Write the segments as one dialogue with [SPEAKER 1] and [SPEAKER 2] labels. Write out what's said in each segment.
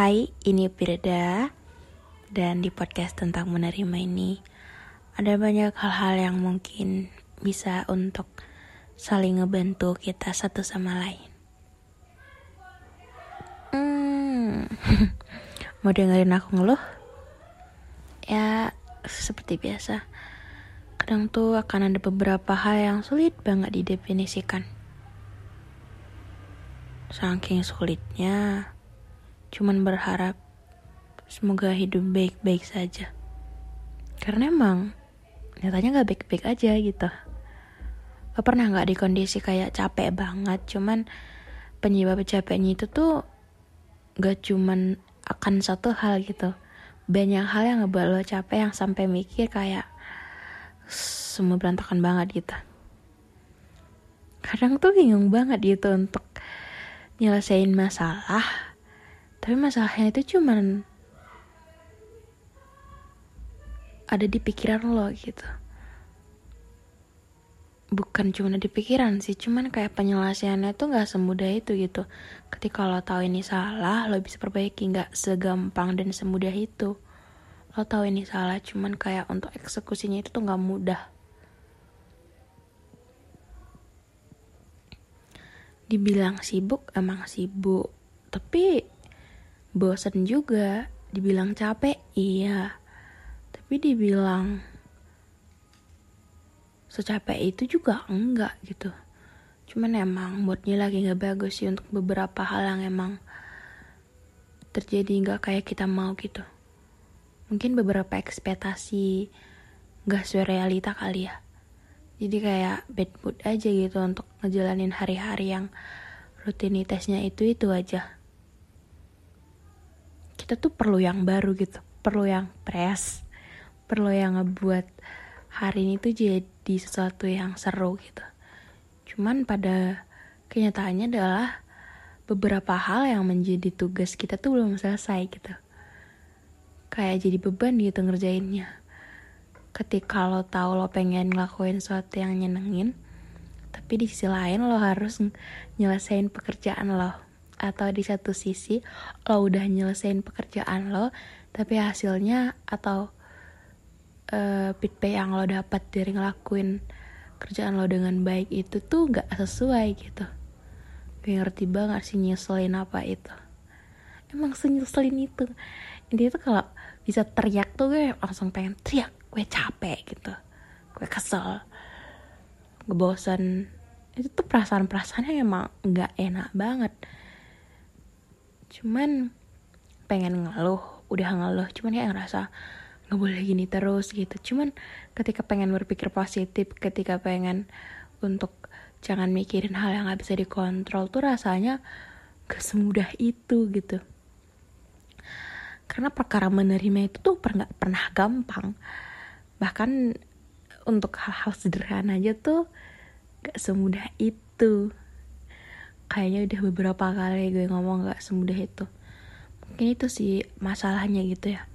[SPEAKER 1] Hai, ini Pirda. Dan di podcast tentang menerima ini Ada banyak hal-hal yang mungkin bisa untuk saling ngebantu kita satu sama lain. Hmm, mau dengerin aku ngeluh? Ya, seperti biasa. Kadang tuh akan ada beberapa hal yang sulit banget didefinisikan. Saking sulitnya cuman berharap semoga hidup baik-baik saja. Karena emang nyatanya gak baik-baik aja gitu. Gak pernah gak di kondisi kayak capek banget, cuman penyebab capeknya itu tuh gak cuman akan satu hal gitu. Banyak hal yang ngebuat lo capek yang sampai mikir kayak semua berantakan banget gitu. Kadang tuh bingung banget gitu untuk nyelesain masalah tapi masalahnya itu cuman ada di pikiran lo gitu. Bukan cuma di pikiran sih cuman kayak penyelesaiannya tuh nggak semudah itu gitu. Ketika lo tahu ini salah lo bisa perbaiki. Nggak segampang dan semudah itu. Lo tahu ini salah cuman kayak untuk eksekusinya itu tuh nggak mudah. Dibilang sibuk emang sibuk. Tapi bosan juga. Dibilang capek iya. Tapi dibilang secapek itu juga enggak gitu. Cuman emang moodnya lagi nggak bagus sih untuk beberapa hal yang emang terjadi nggak kayak kita mau gitu. Mungkin beberapa ekspektasi nggak sesuai realita kali ya. Jadi kayak bad mood aja gitu untuk ngejalanin hari-hari yang rutinitasnya itu itu aja kita tuh perlu yang baru gitu perlu yang press perlu yang ngebuat hari ini tuh jadi sesuatu yang seru gitu. Cuman pada kenyataannya adalah beberapa hal yang menjadi tugas kita tuh belum selesai gitu. Kayak jadi beban gitu ngerjainnya. Ketika lo tahu lo pengen ngelakuin sesuatu yang nyenengin tapi di sisi lain lo harus nyelesain pekerjaan lo atau di satu sisi lo udah nyelesain pekerjaan lo tapi hasilnya atau uh, yang lo dapat dari ngelakuin kerjaan lo dengan baik itu tuh nggak sesuai gitu. Gue ngerti banget sih nyeselin apa itu. Emang senyeselin itu. Ini tuh kalau bisa teriak tuh gue langsung pengen teriak gue capek gitu. Gue kesel. Ngebosan itu tuh perasaan-perasaan yang emang nggak enak banget cuman pengen ngeluh udah ngeluh cuman ya ngerasa nggak boleh gini terus gitu. Cuman ketika pengen berpikir positif ketika pengen untuk jangan mikirin hal yang nggak bisa dikontrol tuh rasanya gak semudah itu gitu. Karena perkara menerima itu tuh pernah pernah gampang. Bahkan untuk hal-hal sederhana aja tuh gak semudah itu kayaknya udah beberapa kali gue ngomong gak semudah itu. Mungkin itu sih masalahnya gitu ya.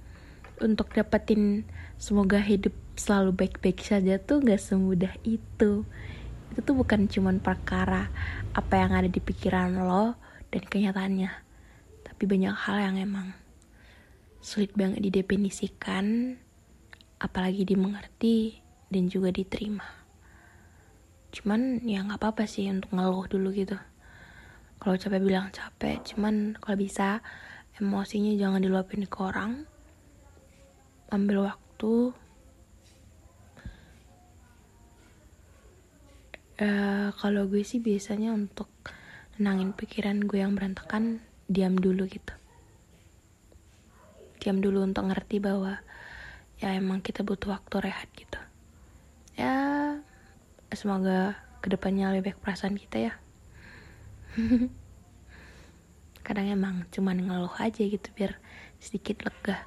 [SPEAKER 1] Untuk dapetin semoga hidup selalu baik-baik saja tuh gak semudah itu. Itu tuh bukan cuman perkara apa yang ada di pikiran lo dan kenyataannya. Tapi banyak hal yang emang sulit banget didefinisikan apalagi dimengerti dan juga diterima. Cuman ya nggak apa-apa sih untuk ngeluh dulu gitu kalau capek bilang capek cuman kalau bisa emosinya jangan diluapin ke orang. Ambil waktu. Uh, kalau gue sih biasanya untuk nenangin pikiran gue yang berantakan diam dulu gitu. Diam dulu untuk ngerti bahwa ya emang kita butuh waktu rehat gitu. Ya semoga ke depannya lebih baik perasaan kita ya kadang emang cuman ngeluh aja gitu biar sedikit lega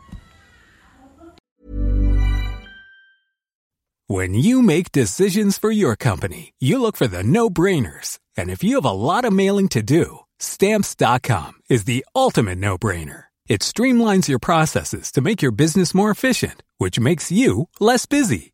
[SPEAKER 2] When you make decisions for your company, you look for the no-brainers. And if you have a lot of mailing to do, stamps.com is the ultimate no-brainer. It streamlines your processes to make your business more efficient, which makes you less busy.